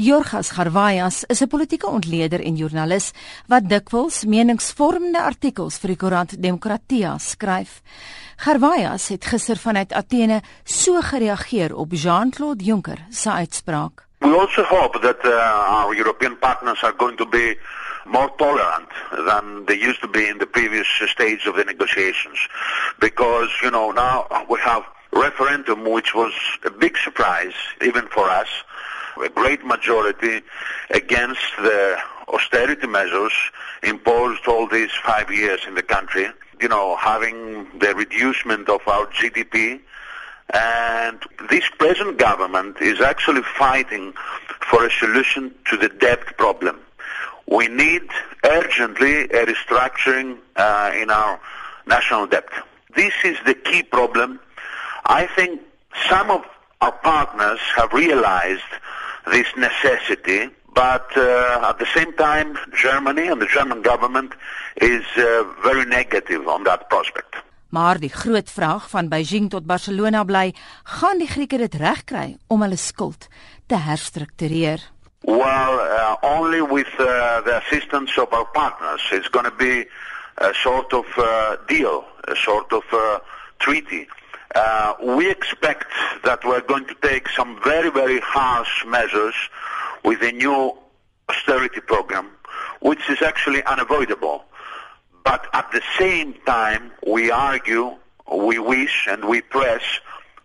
Jorgas Garvayas is 'n politieke ontleder en joernalis wat dikwels meningsvormende artikels vir die koerant Demokratia skryf. Garvayas het gister vanuit Athene so gereageer op Jean-Claude Juncker se uitspraak. We also hope that uh, our European partners are going to be more tolerant than they used to be in the previous stage of the negotiations because you know now we have referendum which was a big surprise even for us a great majority against the austerity measures imposed all these five years in the country. You know, having the reducement of our GDP. And this present government is actually fighting for a solution to the debt problem. We need urgently a restructuring uh, in our national debt. This is the key problem. I think some of our partners have realized this necessity, but uh, at the same time, Germany and the German government is uh, very negative on that prospect. Maar die groot vraag van Beijing tot Barcelona bly, gaan die Grieke dit regkry om hulle skuld te herstruktureer? Well, uh, only with uh, the assistance of our partners. It's going to be a sort of uh, deal, a sort of uh, treaty. Uh, we expect that we're going to take some very, very harsh measures with a new austerity program, which is actually unavoidable. But at the same time, we argue, we wish, and we press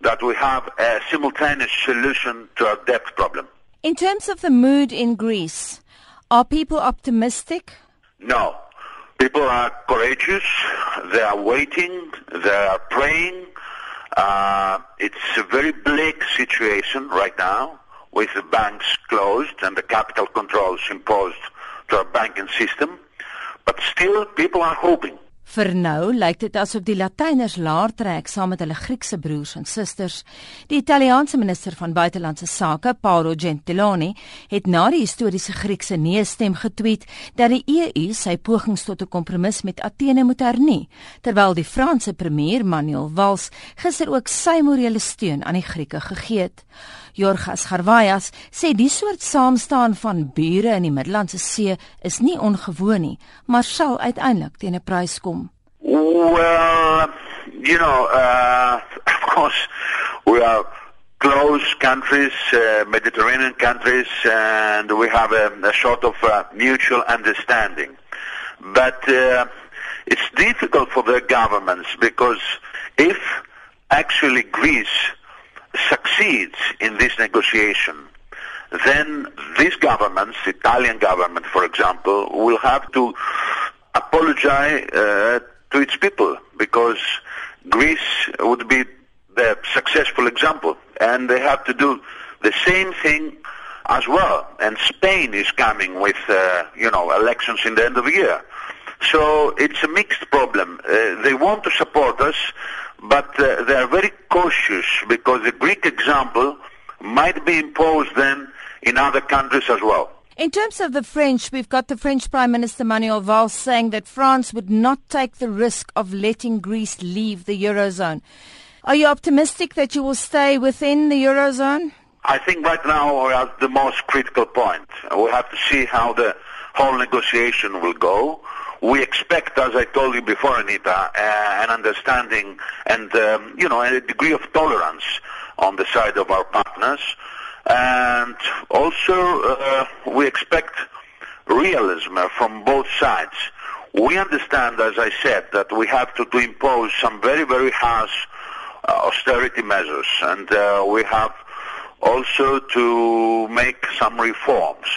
that we have a simultaneous solution to our debt problem. In terms of the mood in Greece, are people optimistic? No. People are courageous, they are waiting, they are praying, uh, it's a very bleak situation right now with the banks closed and the capital controls imposed to our banking system. But still, people are hoping. Vir nou lyk dit asof die Latyners laer trek saam met hulle Griekse broers en susters. Die Italiaanse minister van buitelandse sake, Paolo Gentiloni, het na die historiese Griekse nee-stem getweet dat die EU sy pogings tot 'n kompromis met Athene moet hernie, terwyl die Franse premier, Manuel Valls, gister ook sy morele steun aan die Grieke gegee het. Jorgas Garvayas sê die soort saamstaan van bure in die Middellandse See is nie ongewoon nie, maar sal uiteindelik teen 'n prys kom. Well, you know, uh, of course, we are close countries, uh, Mediterranean countries, and we have a, a sort of uh, mutual understanding. But uh, it's difficult for the governments because if actually Greece succeeds in this negotiation, then these governments, the Italian government, for example, will have to apologize uh, to its people because Greece would be the successful example, and they have to do the same thing as well. And Spain is coming with, uh, you know, elections in the end of the year. So it's a mixed problem. Uh, they want to support us, but uh, they are very cautious because the Greek example might be imposed then in other countries as well. In terms of the French, we've got the French Prime Minister Manuel Valls saying that France would not take the risk of letting Greece leave the Eurozone. Are you optimistic that you will stay within the Eurozone? I think right now we're at the most critical point. We have to see how the whole negotiation will go. We expect, as I told you before, Anita, uh, an understanding and, um, you know, a degree of tolerance on the side of our partners. And also, uh, we expect realism from both sides. We understand, as I said, that we have to, to impose some very, very harsh uh, austerity measures, and uh, we have also to make some reforms.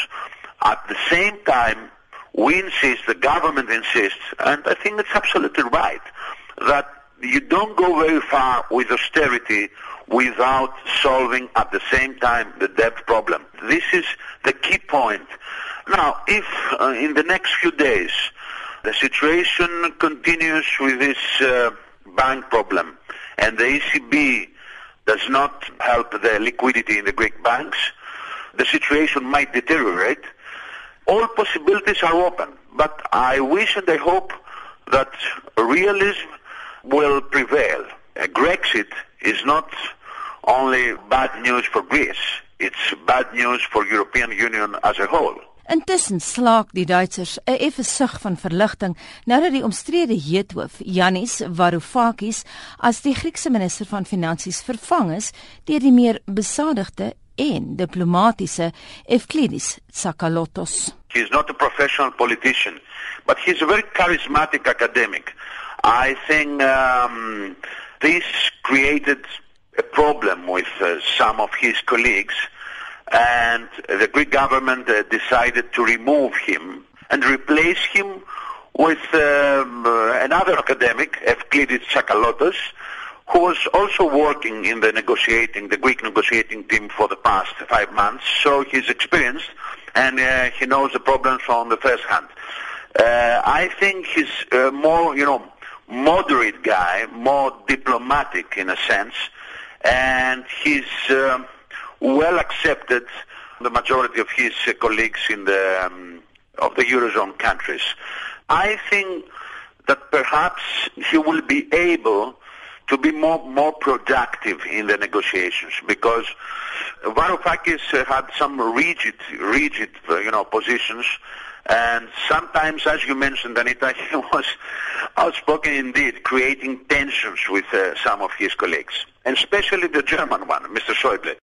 At the same time, we insist, the government insists, and I think it's absolutely right, that you don't go very far with austerity without solving at the same time the debt problem. This is the key point. Now, if uh, in the next few days the situation continues with this uh, bank problem and the ECB does not help the liquidity in the Greek banks, the situation might deteriorate. All possibilities are open, but I wish and I hope that realism will prevail. A Grexit is not only bad news for Greece. it's bad news for European Union as a whole. Intussen slaak die Duitsers 'n effe sug van verligting nadat die omstrede heethoof Yannis Varoufakis as die Griekse minister van Finansies vervang is deur die meer besadigde en diplomatisiese Evklidis Tsakalotos. He's not a professional politician, but he's a very charismatic academic. I think um, this created a problem with uh, some of his colleagues and the Greek government uh, decided to remove him and replace him with um, uh, another academic, Evklidis Tsakalotos, who was also working in the negotiating, the Greek negotiating team for the past five months. So he's experienced and uh, he knows the problems from the first hand. Uh, I think he's uh, more, you know, moderate guy, more diplomatic in a sense, and he's. Uh, well accepted the majority of his uh, colleagues in the um, of the eurozone countries. I think that perhaps he will be able to be more more productive in the negotiations because Varoufakis had some rigid rigid uh, you know positions and sometimes as you mentioned Anita he was outspoken indeed creating tensions with uh, some of his colleagues and especially the German one Mr Schäuble